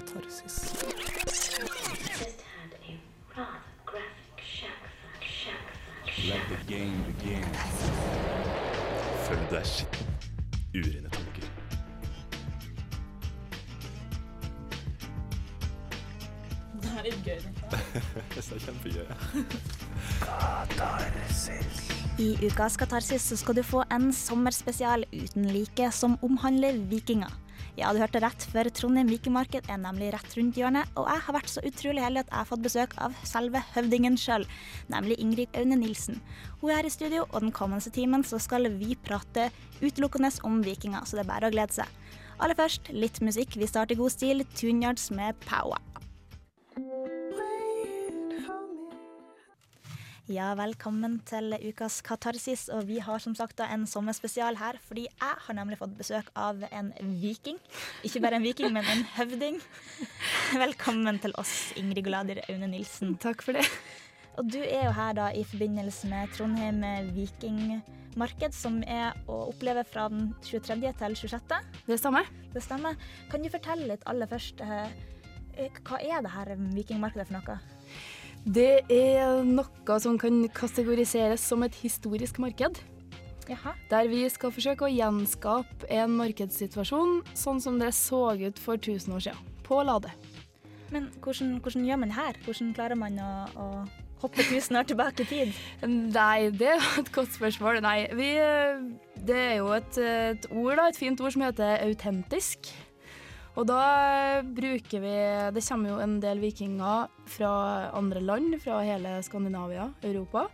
katarsis. just had a rather graphic shack fuck, shack fuck, Let the game begin. Følg deg skitten. Urene tanker. Det er litt gøy. Det er kjempegøy. I ukas Katarsis så skal du få en sommerspesial uten like som omhandler vikinger. Ja, du hørte rett, for Trondheim Vikingmarked er nemlig rett rundt hjørnet, og jeg har vært så utrolig heldig at jeg har fått besøk av selve høvdingen sjøl, nemlig Ingrid Aune Nilsen. Hun er her i studio, og den kommende timen så skal vi prate utelukkende om vikinger, så det er bare å glede seg. Aller først litt musikk. Vi starter i god stil. Tuneyards med Power. Ja, velkommen til ukas Katarsis, og vi har som sagt da en sommerspesial her, fordi jeg har nemlig fått besøk av en viking. Ikke bare en viking, men en høvding. Velkommen til oss, Ingrid Glader Aune Nilsen. Takk for det. Og du er jo her da i forbindelse med Trondheim vikingmarked, som er å oppleve fra den 23. til 26. Det stemmer. Det stemmer. Kan du fortelle litt aller først, eh, eh, hva er det her vikingmarkedet for noe? Det er noe som kan kategoriseres som et historisk marked. Jaha. Der vi skal forsøke å gjenskape en markedssituasjon sånn som det så ut for 1000 år siden, på Lade. Men hvordan, hvordan gjør man det her? Hvordan klarer man å, å hoppe tusen år tilbake i tid? Nei, det er et godt spørsmål. Nei, vi, det er jo et, et ord, da, et fint ord som heter autentisk. Og da bruker vi Det kommer jo en del vikinger fra andre land, fra hele Skandinavia, Europa,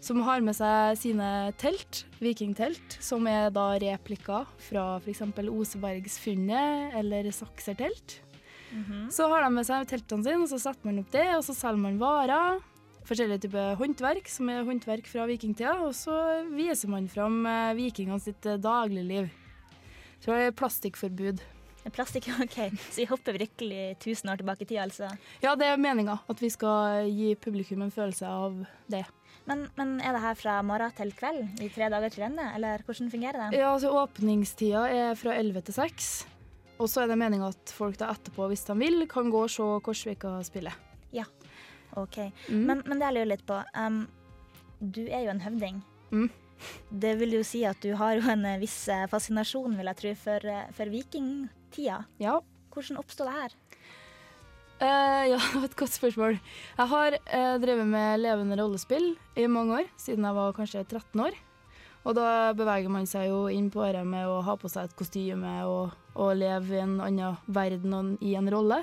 som har med seg sine telt, vikingtelt, som er da replikker fra f.eks. Osebergsfunnet eller Saksertelt. Så har de med seg teltene sine, og så setter man opp det, og så selger man varer. Forskjellige typer håndverk, som er håndverk fra vikingtida, og så viser man fram eh, vikingene sitt eh, dagligliv. Så det er plastikkforbud. Plastikk, OK. Så vi hopper virkelig tusen år tilbake i tid, altså. Ja, det er meninga at vi skal gi publikum en følelse av det. Men, men er det her fra morgen til kveld i tre dager til ende, eller hvordan fungerer det? Ja, altså Åpningstida er fra 11 til 6. Og så er det meninga at folk da etterpå, hvis de vil, kan gå og se Korsvika spille. Ja, OK. Mm. Men, men det jeg lurer litt på um, Du er jo en høvding. Mm. Det vil jo si at du har jo en eh, viss eh, fascinasjon, vil jeg tro, for, for for vikingtida. Ja. Hvordan oppsto det her? Uh, ja, det var et godt spørsmål. Jeg har uh, drevet med levende rollespill i mange år, siden jeg var kanskje 13 år. Og da beveger man seg jo inn på det med å ha på seg et kostyme og, og leve i en annen verden og i en rolle.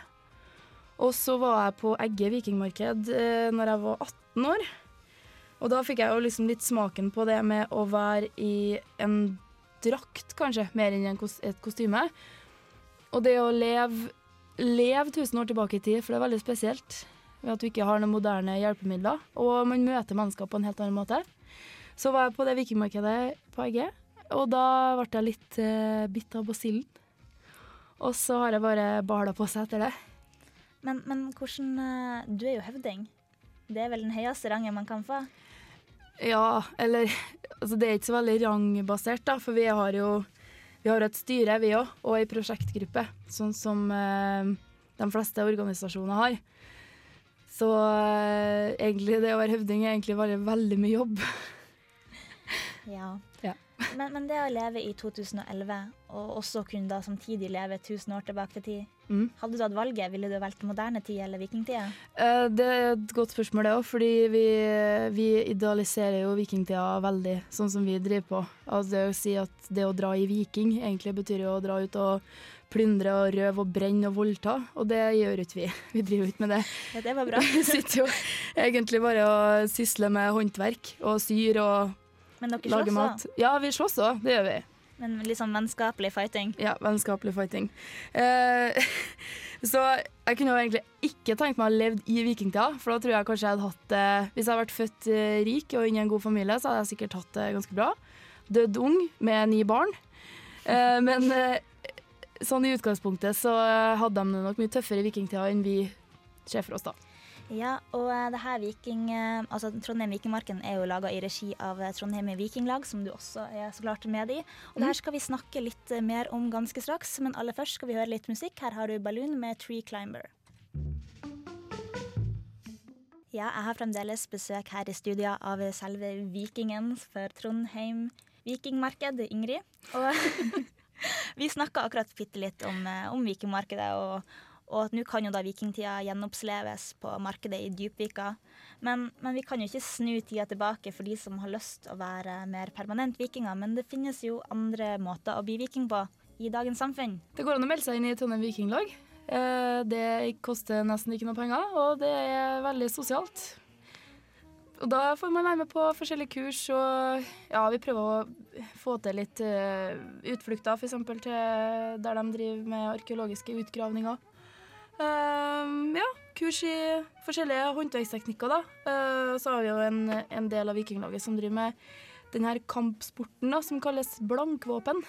Og så var jeg på Egge vikingmarked uh, når jeg var 18 år. Og da fikk jeg jo liksom litt smaken på det med å være i en drakt, kanskje, mer enn et kostyme. Og det å leve, leve tusen år tilbake i tid, for det er veldig spesielt. Ved at du ikke har noen moderne hjelpemidler. Og man møter mennesker på en helt annen måte. Så var jeg på det vikingmarkedet på Egge, og da ble jeg litt eh, bitt av basillen. Og så har jeg bare bala på seg etter det. Men, men hvordan eh, Du er jo høvding. Det er vel den høyeste rangen man kan få? Ja, eller altså Det er ikke så veldig rangbasert, da, for vi har jo vi har et styre, vi òg, og ei prosjektgruppe, sånn som eh, de fleste organisasjoner har. Så eh, egentlig det å være høvding er egentlig bare veldig mye jobb. Ja. Ja. Men, men det å leve i 2011, og også kunne da samtidig leve 1000 år tilbake til tid, Mm. hadde du hatt valget? Ville du valgt moderne tid eller vikingtida? Eh, Det er et godt spørsmål, det òg, fordi vi, vi idealiserer jo vikingtida veldig, sånn som vi driver på. Altså det å si at det å dra i viking egentlig betyr jo å dra ut og plyndre og røve og brenne og voldta, og det gjør ikke vi. Vi driver ikke med det. Ja, det var bra. Vi sitter jo egentlig bare og sysler med håndverk og syr og Men dere slåss òg? Ja, vi slåss òg, det gjør vi. Men litt sånn vennskapelig fighting? Ja, vennskapelig fighting. Eh, så jeg kunne jo egentlig ikke tenkt meg å ha levd i vikingtida, for da tror jeg kanskje jeg hadde hatt det Hvis jeg hadde vært født eh, rik og inni i en god familie, så hadde jeg sikkert hatt det ganske bra. Dødd ung med ni barn. Eh, men sånn i utgangspunktet så hadde de det nok mye tøffere i vikingtida enn vi ser for oss, da. Ja, og eh, det her Viking... eh, Altså Trondheim Vikingmarken er jo laga i regi av eh, Trondheim Vikinglag, som du også er så klart med i. Og det her skal vi snakke litt mer om ganske straks, men aller først skal vi høre litt musikk. Her har du Balloon med Tree Climber. Ja, jeg har fremdeles besøk her i studio av selve vikingen for Trondheim Vikingmarked, Ingrid. Og vi snakka akkurat bitte litt om, om Vikingmarkedet, og, og at nå kan jo da vikingtida gjenoppleves på markedet i Djupvika. Men, men vi kan jo ikke snu tida tilbake for de som har lyst å være mer permanent vikinger. Men det finnes jo andre måter å bli viking på i dagens samfunn. Det går an å melde seg inn i Trondheim Vikinglag. Eh, Det koster nesten ikke noe penger, og det er veldig sosialt. Og da får man være med på forskjellige kurs, og ja, vi prøver å få til litt eh, utflukter, f.eks. til der de driver med arkeologiske utgravninger. Ehm, ja, kurs i forskjellige håndverksteknikker, da. Uh, så har vi jo en, en del av Vikinglaget som driver med den her kampsporten da, som kalles blankvåpen.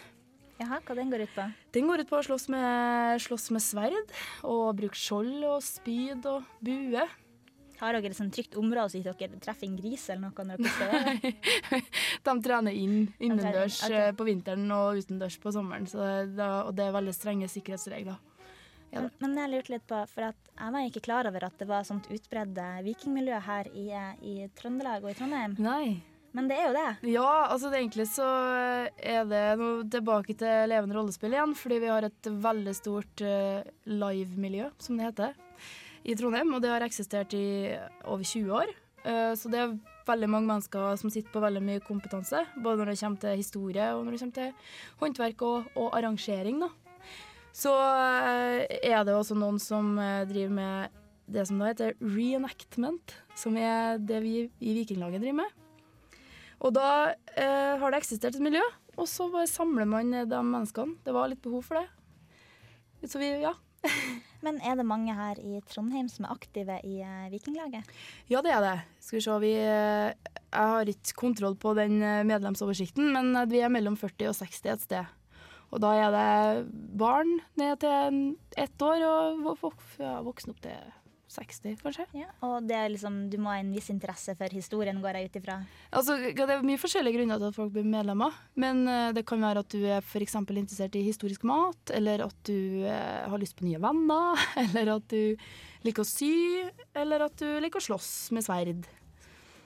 Jaha, hva den går ut på? Den går ut på å slåss med, slåss med sverd, og bruke skjold og spyd og bue. Har dere et trygt område så ikke dere treffer en gris eller noe når dere være? De trener inn innendørs ok. eh, på vinteren og utendørs på sommeren, så det, og det er veldig strenge sikkerhetsregler. Ja. Men, jeg lurte litt på, for jeg var ikke klar over at det var sånt utbredt eh, vikingmiljø her i, eh, i Trøndelag og i Trondheim. Nei. Men det er jo det. Ja, altså det, egentlig så er det noe tilbake til levende rollespill igjen, fordi vi har et veldig stort uh, live-miljø, som det heter, i Trondheim, og det har eksistert i over 20 år. Uh, så det er veldig mange mennesker som sitter på veldig mye kompetanse, både når det kommer til historie og når det kommer til håndverk og, og arrangering. Da. Så eh, er det også noen som eh, driver med det som da heter reenactment, som er det vi i Vikinglaget driver med. Og da eh, har det eksistert et miljø, og så bare samler man de menneskene. Det var litt behov for det. Så vi, ja. Men er det mange her i Trondheim som er aktive i eh, Vikinglaget? Ja, det er det. Skal vi se, vi Jeg har ikke kontroll på den medlemsoversikten, men vi er mellom 40 og 60 et sted. Og da er det barn ned til ett år, og vo- vok- ja, voksne opp til 60, kanskje. Ja. Og det er liksom, du må ha en viss interesse for historien, går jeg ut ifra. Altså, Det er mye forskjellige grunner til at folk blir medlemmer. Men eh, det kan være at du er f.eks. interessert i historisk mat, eller at du eh, har lyst på nye venner, eller at du liker å sy, eller at du liker å slåss med sverd.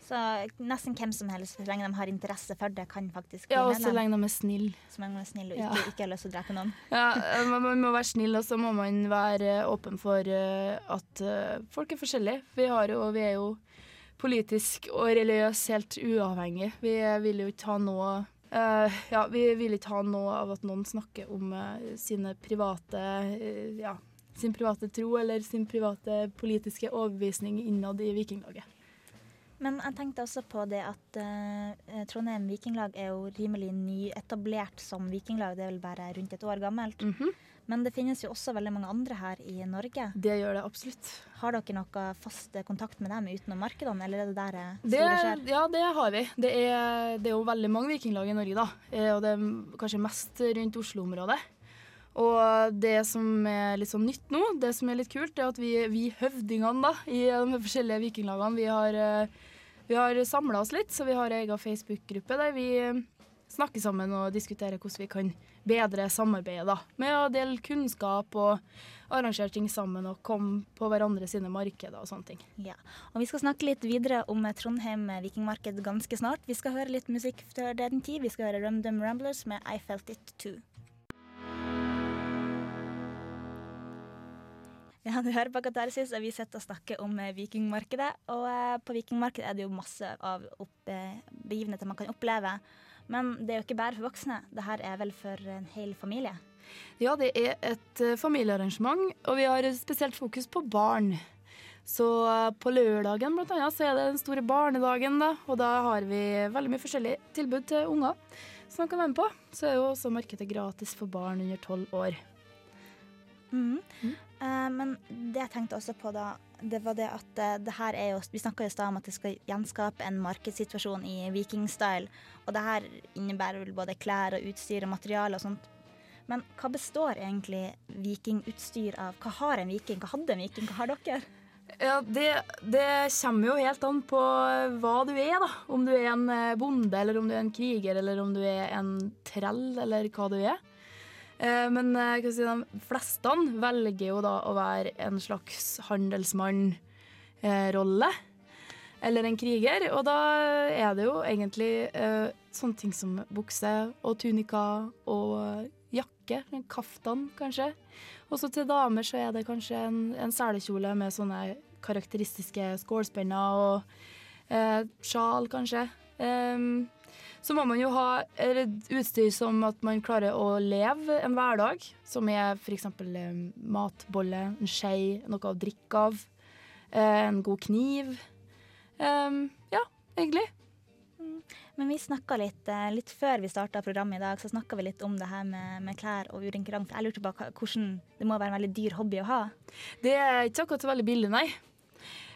Så nesten hvem som helst, så lenge de har interesse for det, kan faktisk bli Ja, og så lenge de er snille. Så lenge de er snille og Ja. ikke, ikke har lyst til å drepe noen. Ja, eh, man, må være snill, og så må man være åpen for eh, at eh, folk er forskjellige. Vi, har jo, vi er jo politisk og religiøst helt uavhengig. Vi vil jo ikke ha noe uh, ja, vi vil ikke ha noe av at noen snakker om uh, sine private uh, ja, sin private tro eller sin private politiske overbevisning innad i Vikinglaget. Men jeg tenkte også på det at uh, Trondheim Vikinglag er jo rimelig nyetablert som vikinglag. Det er vel bare rundt et år gammelt. Mhm. Men det finnes jo også veldig mange andre her i Norge. Det gjør det absolutt. Har dere noe fast kontakt med dem utenom markedene, eller er det der eh, Det, store skjer? ja, det har vi. Det er, det er jo veldig mange vikinglag i Norge, da. Og det er kanskje mest rundt Oslo-området. Og det som er litt sånn nytt nå, det som er litt kult, er at vi, vi høvdingene da, i de forskjellige vikinglagene, vi har, vi har samla oss litt. Så vi har ei egen Facebook-gruppe der vi eh, snakker sammen og diskuterer hvordan vi kan bedre samarbeidet. da, Med å dele kunnskap og arrangere ting sammen og komme på hverandre sine markeder og sånne ting. Ja. Og vi skal snakke litt videre om eh, Trondheim Vikingmarked ganske snart. Vi skal høre litt musikk før den tid. Vi skal høre Rumdum Ramblers med I Felt It Too. Ja, du hører på Katarsis, og vi sitter og snakker om eh, Vikingmarkedet. Og eh, på Vikingmarkedet er det jo masse av eh, begivenheter man kan oppleve. Men det er jo ikke bare for voksne. Det her er vel for en hel familie. Ja, det er et familiearrangement, og vi har spesielt fokus på barn. Så på lørdagen blant annet, så er det den store barnedagen, da, og da har vi veldig mye forskjellig tilbud til unger som kan være med på. Så er jo også markedet gratis for barn under tolv år. Mhm. Eh, men det jeg tenkte også på da, det var det at eh, det her er jo Vi snakka i stad om at det skal gjenskape en markedssituasjon i vikingstyle. Og det her innebærer vel både klær og utstyr og materiale og sånt. Men hva består egentlig vikingutstyr av? Hva har en viking? Hva hadde en viking? Hva har dere? Ja, det, det kommer jo helt an på hva du er, da. Om du er en eh, bonde, eller om du er en kriger, eller om du er en trell, eller hva du er. Eh, Men eh, si, de fleste velger jo da å være en slags handelsmann-rolle. Eller en kriger. Og da er det jo egentlig eh, sånne ting som bukse og tunika og jakke. En kaftan, kanskje. Og så til damer så er det kanskje en, en selekjole med sånne karakteristiske skålspenner og eh, sjal, kanskje. Em, så må man jo ha utstyr som at man klarer å leve en hverdag, som er f.eks. Eh, matbolle, en skje, noe å drikke av, eh, en god kniv. Um, ja, egentlig. Men vi snakka litt, eh, litt før vi starta programmet i dag, så snakka vi litt om det her med, med klær og urinkerang. Jeg lurte på hvordan Det må være en veldig dyr hobby å ha. Det er ikke akkurat så veldig billig, nei.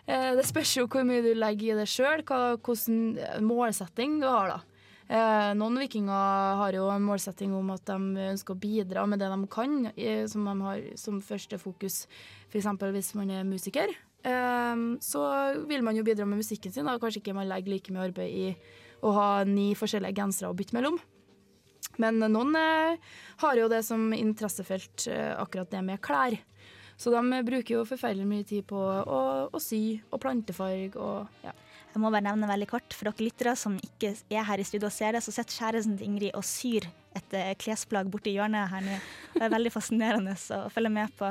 Det spørs jo hvor mye du legger i det sjøl, hvilken målsetting du har, da. Eh, noen vikinger har jo en målsetting om at de ønsker å bidra med det de kan, i- som de har som første fokus. F.eks. hvis man er musiker, eh, så vil man jo bidra med musikken sin. Da. Kanskje ikke man legger like mye arbeid i å ha ni forskjellige gensere å bytte mellom. Men noen eh, har jo det som interessefelt, eh, akkurat det med klær. Så de bruker jo forferdelig mye tid på å, å sy og plantefarge og ja. Jeg må bare nevne veldig kort for dere lyttere som ikke er her i studio og ser det, så sitter kjæresten til Ingrid og syr et eh, klesplagg borti hjørnet her nå. Det er veldig fascinerende å følge med på.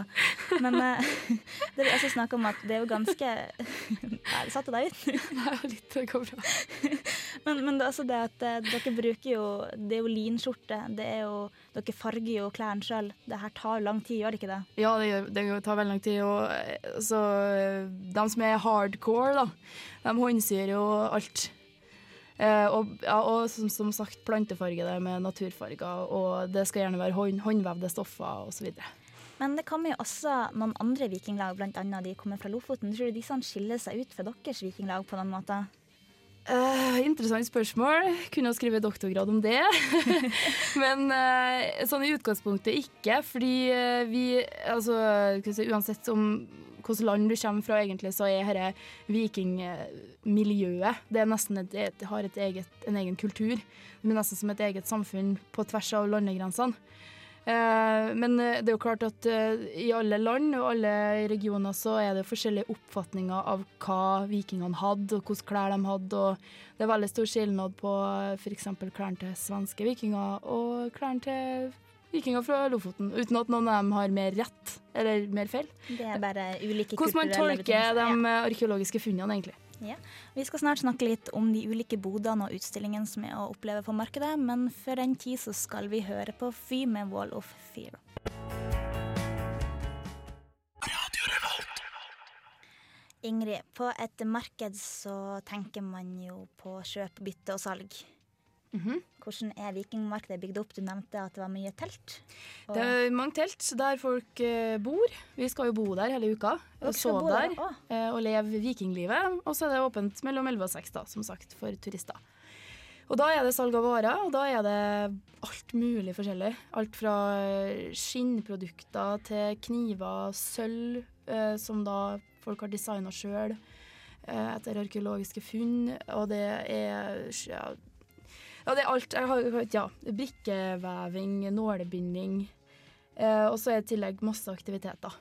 Men eh, det vi også snakker om at det er jo ganske Nei, satte deg ut. Nei, litt det går bra. Men, men det altså det at eh, dere bruker jo Det er jo linskjorte. Det er jo, dere farger jo klærne sjøl. Det her tar lang tid, gjør det ikke det? Ja, det, det tar veldig lang tid. Og, eh, så eh, de som er hardcore, da, de håndsyr jo alt. Eh, og, ja, og som, som sagt plantefarge det med naturfarger, og det skal gjerne være hånd, håndvevde stoffer osv. Men det kommer jo også noen andre vikinglag, bl.a. de kommer fra Lofoten. Tror du disse skiller seg ut fra deres vikinglag på noen måte? Eh, interessant spørsmål. Kunne ha skrevet doktorgrad om det. Men uh, sånn i utgangspunktet ikke, fordi uh, vi altså, si, Uansett om hvilket land du kommer fra, egentlig, så er dette vikingmiljøet Det er nesten et, et, har et eget, en egen kultur. Det er nesten som et eget samfunn på tvers av landegrensene. Eh, men eh, det er jo klart at eh, i alle land og alle regioner så er det forskjellige oppfatninger av hva vikingene hadde, og hvilke klær de hadde. Og det er veldig stor skilnad på f.eks. klærne til svenske vikinger og klærne til vikinger fra Lofoten, uten at noen av dem har mer rett eller mer feil. Det er bare ulike Hvordan man tolker de arkeologiske funnene, egentlig. Ja. Vi skal snart snakke litt om de ulike bodene og utstillingene som er å oppleve på markedet, men før den tid så skal vi høre på Fy med Wall of Fear. Ingrid, på et marked så tenker man jo på kjøp, bytte og salg. Mhm. Hvordan er vikingmarkedet bygd opp? Du nevnte at det var mye telt. Og Det er mange telt der folk eh, bor. Vi skal jo bo der hele uka og sove der, der eh, og leve vikinglivet. Og så er det åpent mellom 11 og 6, da, som sagt, for turister. Og da er det salg av varer, og da er det alt mulig forskjellig. Alt fra eh, skinnprodukter til kniver, sølv, eh, som da folk har designa sjøl eh, etter arkeologiske funn. Og det er ja, ja, det er alt. Jeg har, ja, brikkeveving, nålebinding. Eh, og så er det i tillegg masse aktiviteter.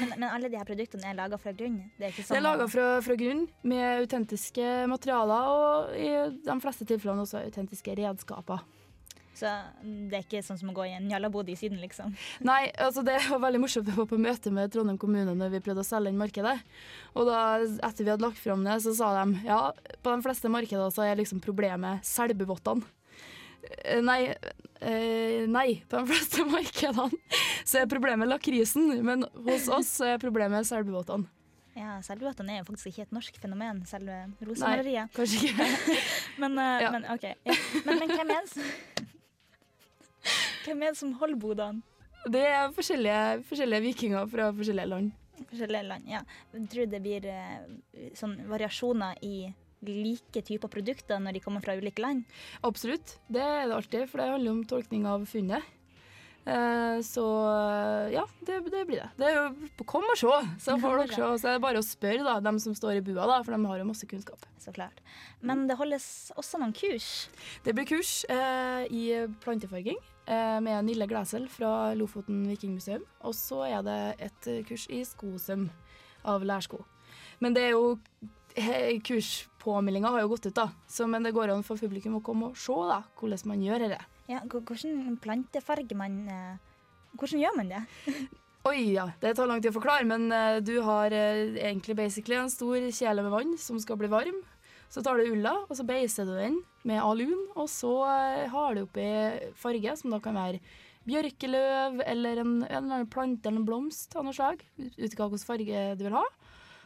Men, men alle de her produktene er laga fra grunn? Det er ikke Det sånn er laga fra, fra grunn med autentiske materialer, og i de fleste tilfellene også autentiske redskaper. Så det er ikke sånn som å gå i en jallabod i Syden, liksom? Nei, altså det var veldig morsomt. Jeg var på møte med Trondheim kommune når vi prøvde å selge inn markedet. Og da, etter vi hadde lagt fram det, så sa de ja, på de fleste markeder så er liksom problemet selbuvottene. Eh, Nei, eh, nei, på de fleste markedene så er problemet lakrisen, men hos oss er problemet selbuvottene. Ja, Selbubåtene er jo faktisk ikke et norsk fenomen, selve rosemaleriet. Kanskje ikke. Men, uh, Ja. men OK. Ja. Men, men hvem er det som Hvem er det som holder bodene? Det er forskjellige, forskjellige vikinger fra forskjellige land. Forskjellige land, ja. Tror du det blir eh, sånn variasjoner i like typer produkter når de kommer fra ulike land? Absolutt, det er det alltid, for det handler om tolkning av funnet. Eh, så ja, det, det blir det. Det er jo Kom og se, så får dere se. Så er det bare å spørre da, dem som står i bua, da, for de har jo masse kunnskap. Så klart. Men det holdes også noen kurs. Det blir kurs eh, i plantefarging med Nille Glæsel fra Lofoten Vikingmuseum. Og så er det et eh, kurs i skosøm av lærsko. Men det er jo Kurspåmeldinga har jo gått ut, da. Så, men det går an for publikum å komme og se da, hvordan man gjør dette. Ja, hvordan plantefarger man eh, Hvordan gjør man det? Oi, ja. Det tar lang tid å forklare, men eh, du har eh, egentlig basically en stor kjele med vann som skal bli varm. Så tar du ulla, og så beiser du den med alun, og så eh, har du oppi farge, som da kan være bjørkeløv eller en, en eller plante eller en blomst av noe slag, ut ifra hvilken farge du vil ha.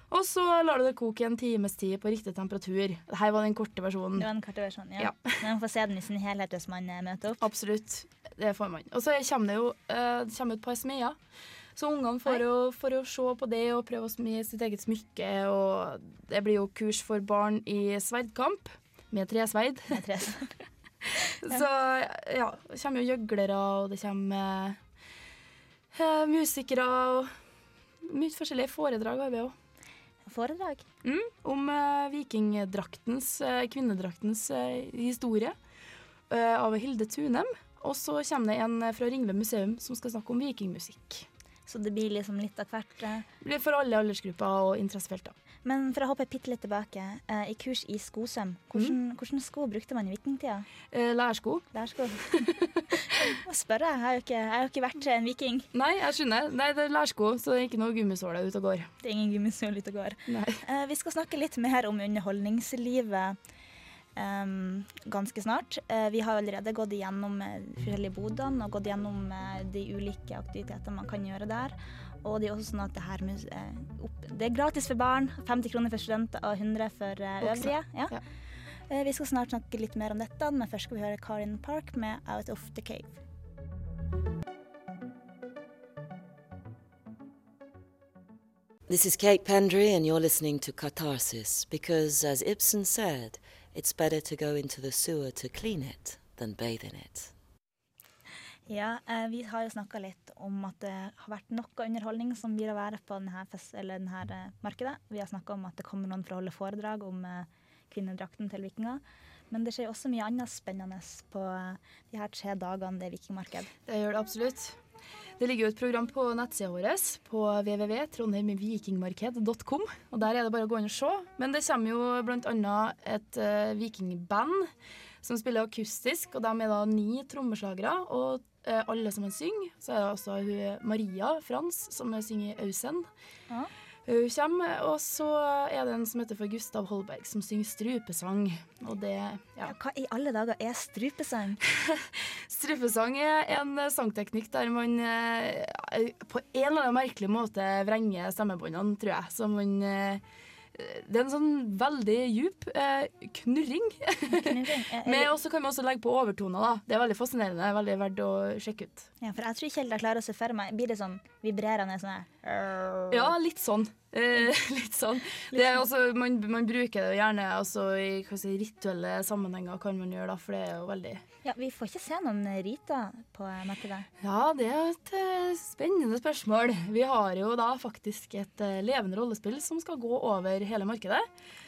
Og så lar du det koke i en times tid på riktig temperatur. Dette var den korte versjonen. Det var korte versjonen, ja. Ja. Men man får se den i sin helhet hvis man eh, møter opp. Absolutt. Det får man. Og så kommer det jo eh, det kommer et par smeder. Så ungene får jo, får jo se på det og prøve å smi sitt eget smykke. Og det blir jo kurs for barn i sverdkamp med tresverd. med tre. Så ja, det kommer jo gjøglere, og det kommer eh, musikere og mye forskjellige foredrag har vi òg. Foredrag. Mm, om eh, vikingdraktens, eh, kvinnedraktens eh, historie eh, av Hilde Tunem. Og så kommer det en fra Ringve museum som skal snakke om vikingmusikk. Så det blir liksom litt av hvert. eh. Det blir for alle aldersgrupper og interessefelter. Men for å hoppe bitte litt tilbake, eh, i kurs i skosøm, hvordan, Mm. hvordan sko brukte man i vikingtida? Eh, lærsko. Lærsko? Må spørre, jeg har jo ikke, jeg har jo ikke vært en viking. Nei, jeg skjønner. Nei, det er lærsko, så det er ikke noe gummisåle ute og går. Det er ingen gummisål ute og går. Nei. Vi skal snakke litt mer om underholdningslivet em, ganske snart. Uh, vi har allerede gått igjennom eh, forskjellige bodene og gått igjennom eh, de ulike aktivitetene man kan gjøre der. Og det er også sånn at det her mus- opp, Det er gratis for barn, 50 kroner for studenter og 100 for øvrige. Ja. Ja. Eh, vi skal snart snakke litt mer om dette, men først skal vi høre Karin Park med 'Out of the Cave'. This is Kate Pendry, and you're listening to Catharsis because, as Ibsen said, it's better to go into the sewer to clean it than bathe in it. Ja, eh, vi har jo snakka litt om at det har vært noe underholdning som blir å være på denne, fest, eller denne eh, markedet. Vi har snakka om at det kommer noen for å holde foredrag om eh, kvinnedrakten til vikinger. Men det skjer også mye annet spennende på eh, de her tre dagene det er vikingmarked. Det gjør det absolutt. Det ligger jo et program på nettsida vår på www.trondheimvikingmarked.com. og Der er det bare å gå inn og se. Men det kommer jo bl.a. et uh, vikingband som spiller akustisk. og De er da ni trommeslagere, og uh, alle han synger. Så er det også hun Maria Frans som synger Ausen. Ja. Kommer, og så er det en som heter for Gustav Holberg, som synger strupesang. Og det, ja. Ja, hva i alle dager er strupesang? Strupesang er en eh, sangteknikk der man eh, på en eller annen merkelig måte vrenger stemmebåndene, tror jeg. Så man eh, Det er en sånn veldig djup eh, knurring. Knurring? Men også kan man også legge på overtoner. da. Det er veldig fascinerende. Veldig verdt å sjekke ut. Ja, for jeg tror ikke helt jeg klarer å se for meg Blir det sånn vibrerende sånn her Ja, litt sånn. Eh, litt sånn. Det er også, man, man bruker det gjerne altså, i hva si, rituelle sammenhenger, kan man gjøre da, for det er jo veldig Ja, vi får ikke se noen riter på eh, markedet. Ja, det er et eh, spennende spørsmål. Vi har jo da faktisk et eh, levende rollespill som skal gå over hele markedet.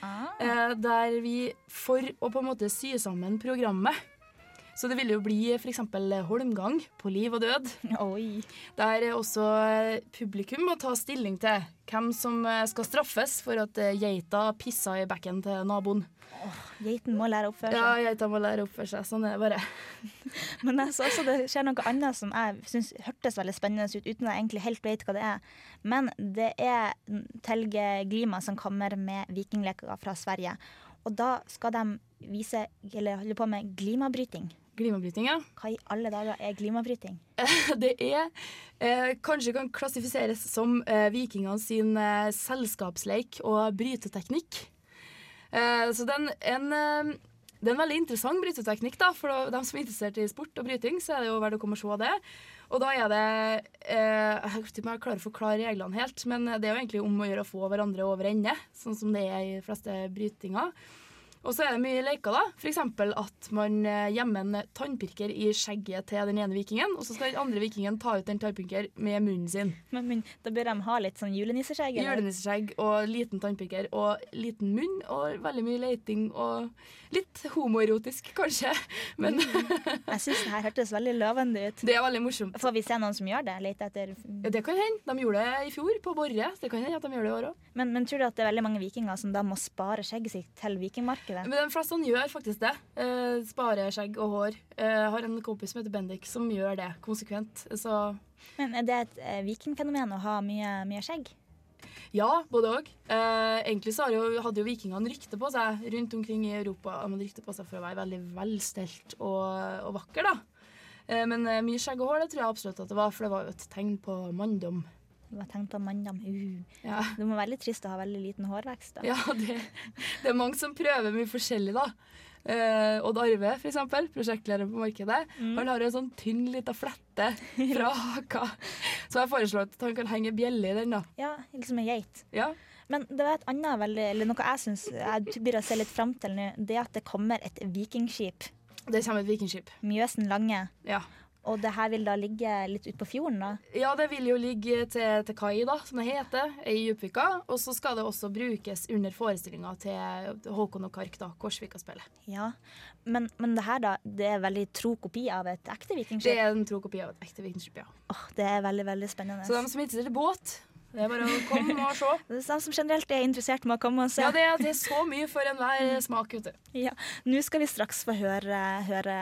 Ah. Eh, der vi, for å på en måte sy sammen programmet Så det ville jo bli f.eks. Holmgang på liv og død. Oi. Der er også eh, publikum må ta stilling til hvem som eh, skal straffes for at eh, geita pissa i bekken til naboen. Geiten må lære å oppføre seg. Ja, geita må lære å oppføre seg. Sånn er det bare. Men jeg så også det skjer noe annet som jeg syns hørtes veldig spennende ut, uten at jeg egentlig helt vet hva det er. Men det er Telge Glima som kommer med vikingleker fra Sverige. Og da skal de vise, eller holde på med glimabryting. Glimabryting, ja. Hva i alle dager er klimabryting? Det er eh, kanskje kan klassifiseres som eh, vikingene sin eh, selskapsleik og bryteteknikk. Eh, så den, en, eh, det er en veldig interessant bryteteknikk. da, For dem som er interessert i sport og bryting, så er det jo verdt å komme og se det. Og da er det eh, Jeg om jeg klarer å forklare reglene helt, men det er jo egentlig om å gjøre å få hverandre over ende, sånn som det er i de fleste brytinger. Og så er det mye leker, da. F.eks. at man eh, gjemmer en tannpirker i skjegget til den ene vikingen, og så skal den andre vikingen ta ut den tannpirker med munnen sin. Men, da bør de ha litt sånn julenisseskjegg? Julenisseskjegg og liten tannpirker og liten munn og veldig mye leiting og litt homoerotisk, kanskje. Men Jeg syns det her hørtes veldig lovende ut. det er veldig morsomt. Får vi se noen som gjør det? Lete etter Ja, det kan hende. De gjorde det i fjor, på Borre. Det kan hende at de gjør det i år òg. men, men tror du at det er veldig mange vikinger som da må spare skjegget sitt til vikingmarkedet? Men de fleste gjør faktisk det. Eh, sparer skjegg og hår. Eh, har en kompis som heter Bendik, som gjør det konsekvent. Så Men er det et eh, vikingfenomen å ha mye, mye skjegg? ja, både òg. Eh, egentlig så hadde jo vikingene rykte på seg rundt omkring i Europa hadde rykte på seg for å være veldig velstelt og, og vakker, da. Eh, men eh, mye skjegg og hår det tror jeg absolutt at det var, for det var jo et tegn på manndom. Det tenkte på manndom. Uh. Ja. Det må være litt trist å ha veldig liten hårvekst. da. Ja, det, det er mange som prøver mye forskjellig, da. Eh, Odd Arve, for eksempel, prosjektleder på markedet, han har en sånn tynn lita flette fra haka. Så jeg foreslår at han kan henge bjelle i den, da. Ja, liksom en geit. Ja. Men det var et annet veldig, eller noe jeg syns jeg begynner å se litt fram til nå, det at det kommer et vikingskip. Det kommer et vikingskip. Mjøsen Lange. Ja. Og det her vil da ligge litt ute på fjorden, da. ja, det vil jo ligge til, til kai, da, som det heter, i Djupvika. Og så skal det også brukes under forestillinga til Håkon og Kark, da, Korsvika-spillet. Ja. Men, men det her, da, det er veldig tro kopi av et ekte Det er en tro kopi av et ekte vikingskip, ja. Åh, det er veldig, veldig spennende. Så de som er interessert i båt, det er bare å komme og se. Det er de som generelt er interessert med å komme og se. Ja, det er, det er så mye for enhver smak, vet du. Ja, Nå skal vi straks få høre, høre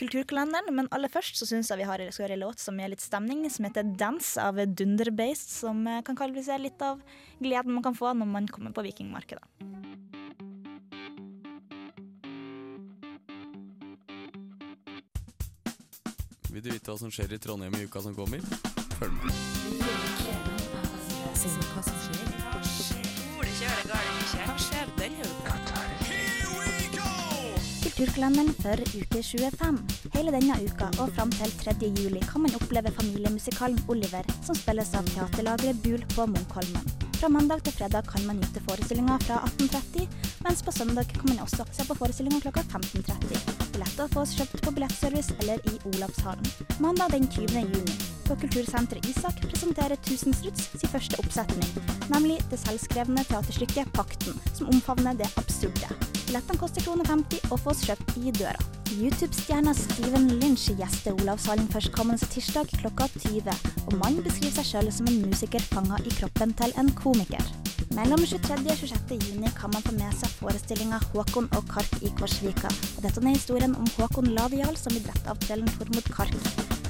Kulturkalenderen, men aller først så syns jeg vi har, skal høre en låt som gir litt stemning, som heter 'Dance' av Dunderbeist, som eh, kan kvalifisere litt av gleden man kan få når man kommer på vikingmarkedet. Vil du vite hva som skjer i Trondheim i uka som kommer? Følg med. Kulturkalenderen for uke 25. Hele denne uka og fram til 3. juli kan man oppleve familiemusikalen Oliver, som spilles av teaterlageret Bul på Munkholmen. Fra mandag til fredag kan man nyte forestillinga fra 18.30, mens på søndag kan man også se på forestillinga klokka 15.30. Billetter fås kjøpt på billettservice eller i Olavshallen. Mandag den 20. juni. På Kultursenteret Isak presenterer Tusenstruts sin første oppsetning, nemlig det selvskrevne teaterstykket Pakten, som omfavner det absurde. Billettene koster kroner 50 og fås kjøpt i døra. YouTube-stjerna Steven Lynch gjester Olavshallen førstkommende tirsdag klokka 20, og mannen beskriver seg sjøl som en musiker fanga i kroppen til en komiker. Mellom 23. og 26. juni kan man få med seg forestillinga Håkon og Kark i Korsvika. Og dette er historien om Håkon Ladial som blir drept av trellen Tormod Kark.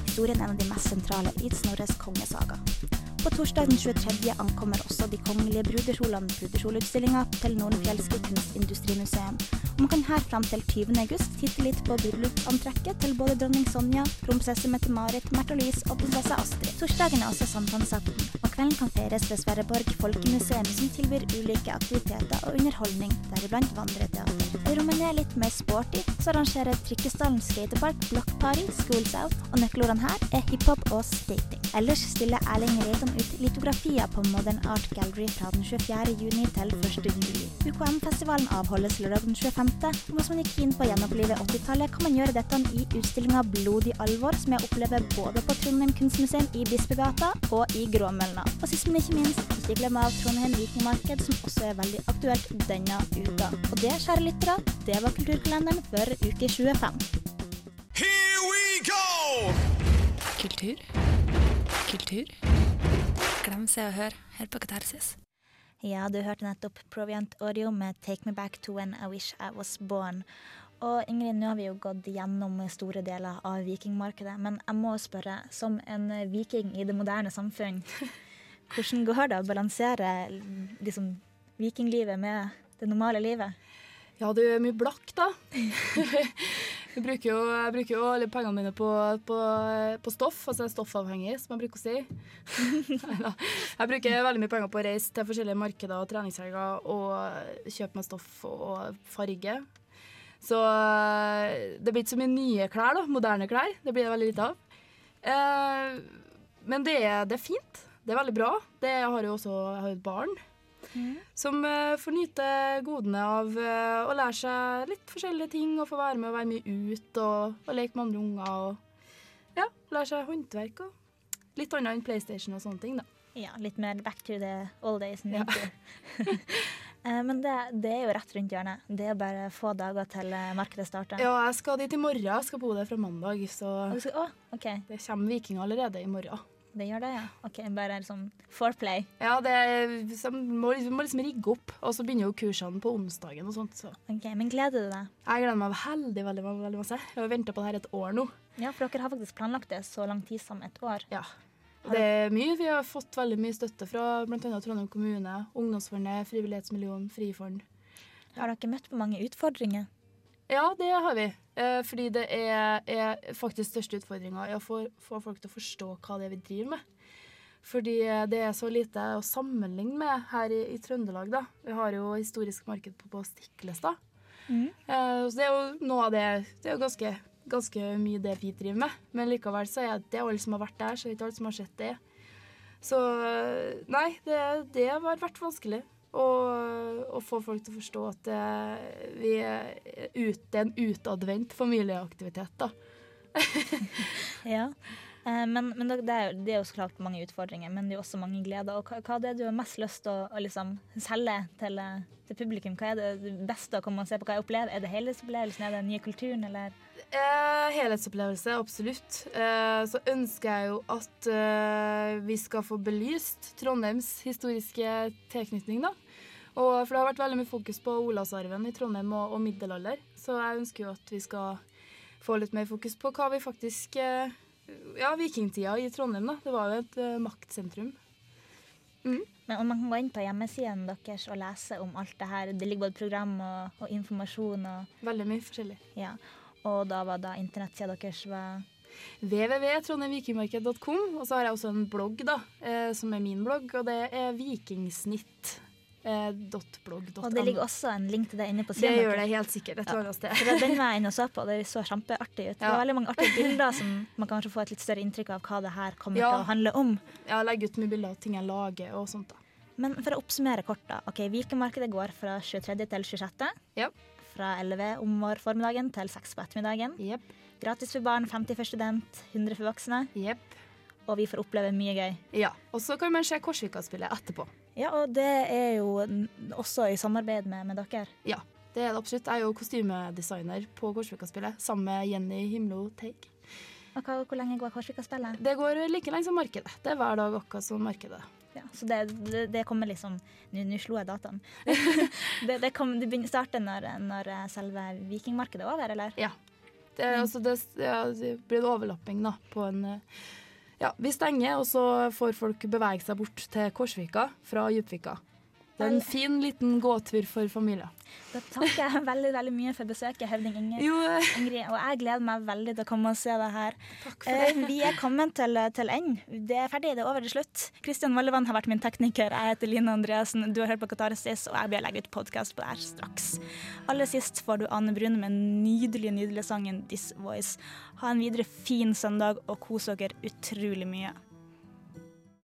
Historien er en av de mest sentrale i Snorres kongesaga. På torsdag den 23. ankommer også de kongelige brudekjolene brudekjoleutstillinga til Nordenfjelske kunstindustrimuseum. Og man kan her fram til 20. august titte litt på bryllupsantrekket til både dronning Sonja, kronprinsesse Mette-Marit, Märtha Louise og prinsesse Astrid. Torsdagen er også sankthansaften, og kvelden kan feires ved Sverreborg folkemuseum, som tilbyr ulike aktiviteter og underholdning, deriblant vandreteater. Er rommene litt mer sporty, så arrangerer Trikkestallen skatepark blokkparty, Schools Out, og nøkkelordene her er hiphop og skating. Ellers stiller Erling Reitan ut litografier på Modern Art Gallery fra den 24. juni til 1. juli. UKM-festivalen avholdes lørdag den 25., og hvis man er keen på å gjenopplive 80-tallet, kan man gjøre dette i utstillinga Blodig alvor, som jeg opplever både på Trondheim kunstmuseum i Bispegata og i Gråmølna. Og sist, men ikke minst, ikke glem av Trondheim Vikingmarked, som også er veldig aktuelt denne uka. Og det, kjære lyttere, det var kulturkalenderen for uke 25. Here we go! Kultur. Kultur. Glem Se og Hør her på Katarsis. Ja, du hørte nettopp Proviant Audio med 'Take Me Back to When I Wish I Was Born'. Og Ingrid, nå har vi jo gått gjennom store deler av vikingmarkedet, men jeg må spørre, som en viking i det moderne samfunn, hvordan går det å balansere liksom, vikinglivet med det normale livet? Ja, det er mye blakk, da. jeg, bruker jo, jeg bruker jo alle pengene mine på, på, på stoff, altså stoffavhengig, som jeg bruker å si. Jeg bruker veldig mye penger på å reise til forskjellige markeder og treningshelger og kjøpe meg stoff og farge. Så eh, det blir ikke så mye nye klær, da. Moderne klær. Det blir det veldig lite av. Eh, men det er, det er fint. Det er veldig bra. Det, jeg har jo også jeg har et barn. Som eh, får nyte godene av eh, å lære seg litt forskjellige ting og få være med og være mye ut og, og leke med andre unger. Og ja, lære seg håndverk og litt annet enn PlayStation og sånne ting, da. Ja, litt mer back to the old days. Ja. Ja. Men det, det er jo rett rundt hjørnet. Det er bare få dager til eh, markedet starter. Ja, jeg skal dit i morgen. Jeg skal bo der fra mandag, så å, okay. det kommer vikinger allerede i morgen. Det gjør det, ja. OK, bare sånn foreplay. Ja, det så må, liksom- må liksom rigge opp, og så begynner jo kursene på onsdagen og sånt. Så Ok, Men gleder du deg? jeg gleder meg veldig, veldig, veldig masse. Jeg har venta på det her et år nå. Ja, for dere har faktisk planlagt det så lang tid som et år. Ja. Det er mye. Vi har fått veldig mye støtte fra bl.a. Trondheim kommune, Ungdomsfondet, Frivillighetsmiljøen, Frifond. Har dere møtt på mange utfordringer? Ja, det har vi. Eh, fordi det er, er faktisk største utfordringa å få, få folk til å forstå hva det er vi driver med. Fordi eh, det er så lite å sammenligne med her i, i Trøndelag. da. Vi har jo historisk marked på, på Stiklestad. Mm. Eh, så det er jo noe av det Det er jo ganske, ganske mye det vi driver med. Men likevel så er det alle som har vært der, så er det ikke alle som har sett det. Så eh, nei, det, det har vært vanskelig. Å få folk til å forstå at det, vi er ut, det er en utadvendt familieaktivitet. da. Ja. Eh, Men, men det, er, det er jo så klart mange utfordringer, men det er jo også mange gleder. Og hva, hva er det du har mest lyst til å, å liksom selge til, eh, til publikum? Hva er det beste å komme og se på? Hva jeg opplever? Er det helhetsopplevelsen? Er det den nye kulturen, eller? Eh, helhetsopplevelse, absolutt. Eh, så ønsker jeg jo at eh, vi skal få belyst Trondheims historiske tilknytning, da. Og, for det har vært veldig mye fokus på Olavsarven i Trondheim og, og middelalder. Så jeg ønsker jo at vi skal få litt mer fokus på hva vi faktisk eh, Ja, vikingtida i Trondheim, da. Det var jo et eh, maktsentrum. Men om man kan gå inn på hjemmesiden deres og lese om alt det her. Det ligger både program og, og informasjon og Veldig mye forskjellig. ja. Og da var da internettsida deres var www.trondheimvikingmarked.com. Og så har jeg også en blogg, da, eh, som er min blogg, og det er vikingsnitt. Eh, blogg, Og det ligger også en link til det inne på siden. Det gjør det helt sikkert et ja. annet sted. For det- Den var jeg inne og så på, og det så kjempeartig ut. Det var veldig mange artige bilder som man kan kanskje få et litt større inntrykk av hva det her kommer Ja. til å handle om. Ja, legge ut mye bilder av ting jeg lager og sånt. da. Men for å oppsummere kort, da. Ok, Vikemarkedet går fra 23. til 26. Ja. Fra 11 om vår formiddagen til 6 på ettermiddagen. Yep. Gratis for barn, 50 for student, 100 for voksne. Yep. Og vi får oppleve mye gøy. Ja. Og så kan man se Korsvika-spillet etterpå. Ja, og det er jo også i samarbeid med, med dere. Ja, det er det absolutt. Jeg er jo kostymedesigner på Korsvika-spillet sammen med Jenny Himlo Teig. Og hva, hvor lenge går Korsvika-spillet? Det går like lenge som markedet. Det er hver dag akkurat som markedet. Ja, så det, det, det kommer liksom Nå slo jeg dataen. det, det, kom, det begynner starter når, når eh, selve vikingmarkedet er over, eller? Ja. Det, er, altså, det, ja, det blir en overlapping da, på en eh, Ja, vi stenger, og så får folk bevege seg bort til Korsvika fra Djupvika. Det er en fin liten gåtur for familier. Da takker jeg veldig veldig mye for besøket, Høvding Inger. Jo, eh, Ingrid, og jeg gleder meg veldig til å komme og se deg her. takk for det. Eh, vi er kommet til, til enden. Det er ferdig, det er over til slutt. Kristian Vollevann har vært min tekniker. Jeg heter Line Andreassen. Du har hørt på Katarsis, og jeg blir legge ut podkast på det her straks. Aller sist får du Ane Brune med den nydelige, nydelige sangen 'This Voice'. Ha en videre fin søndag, og kos dere utrolig mye.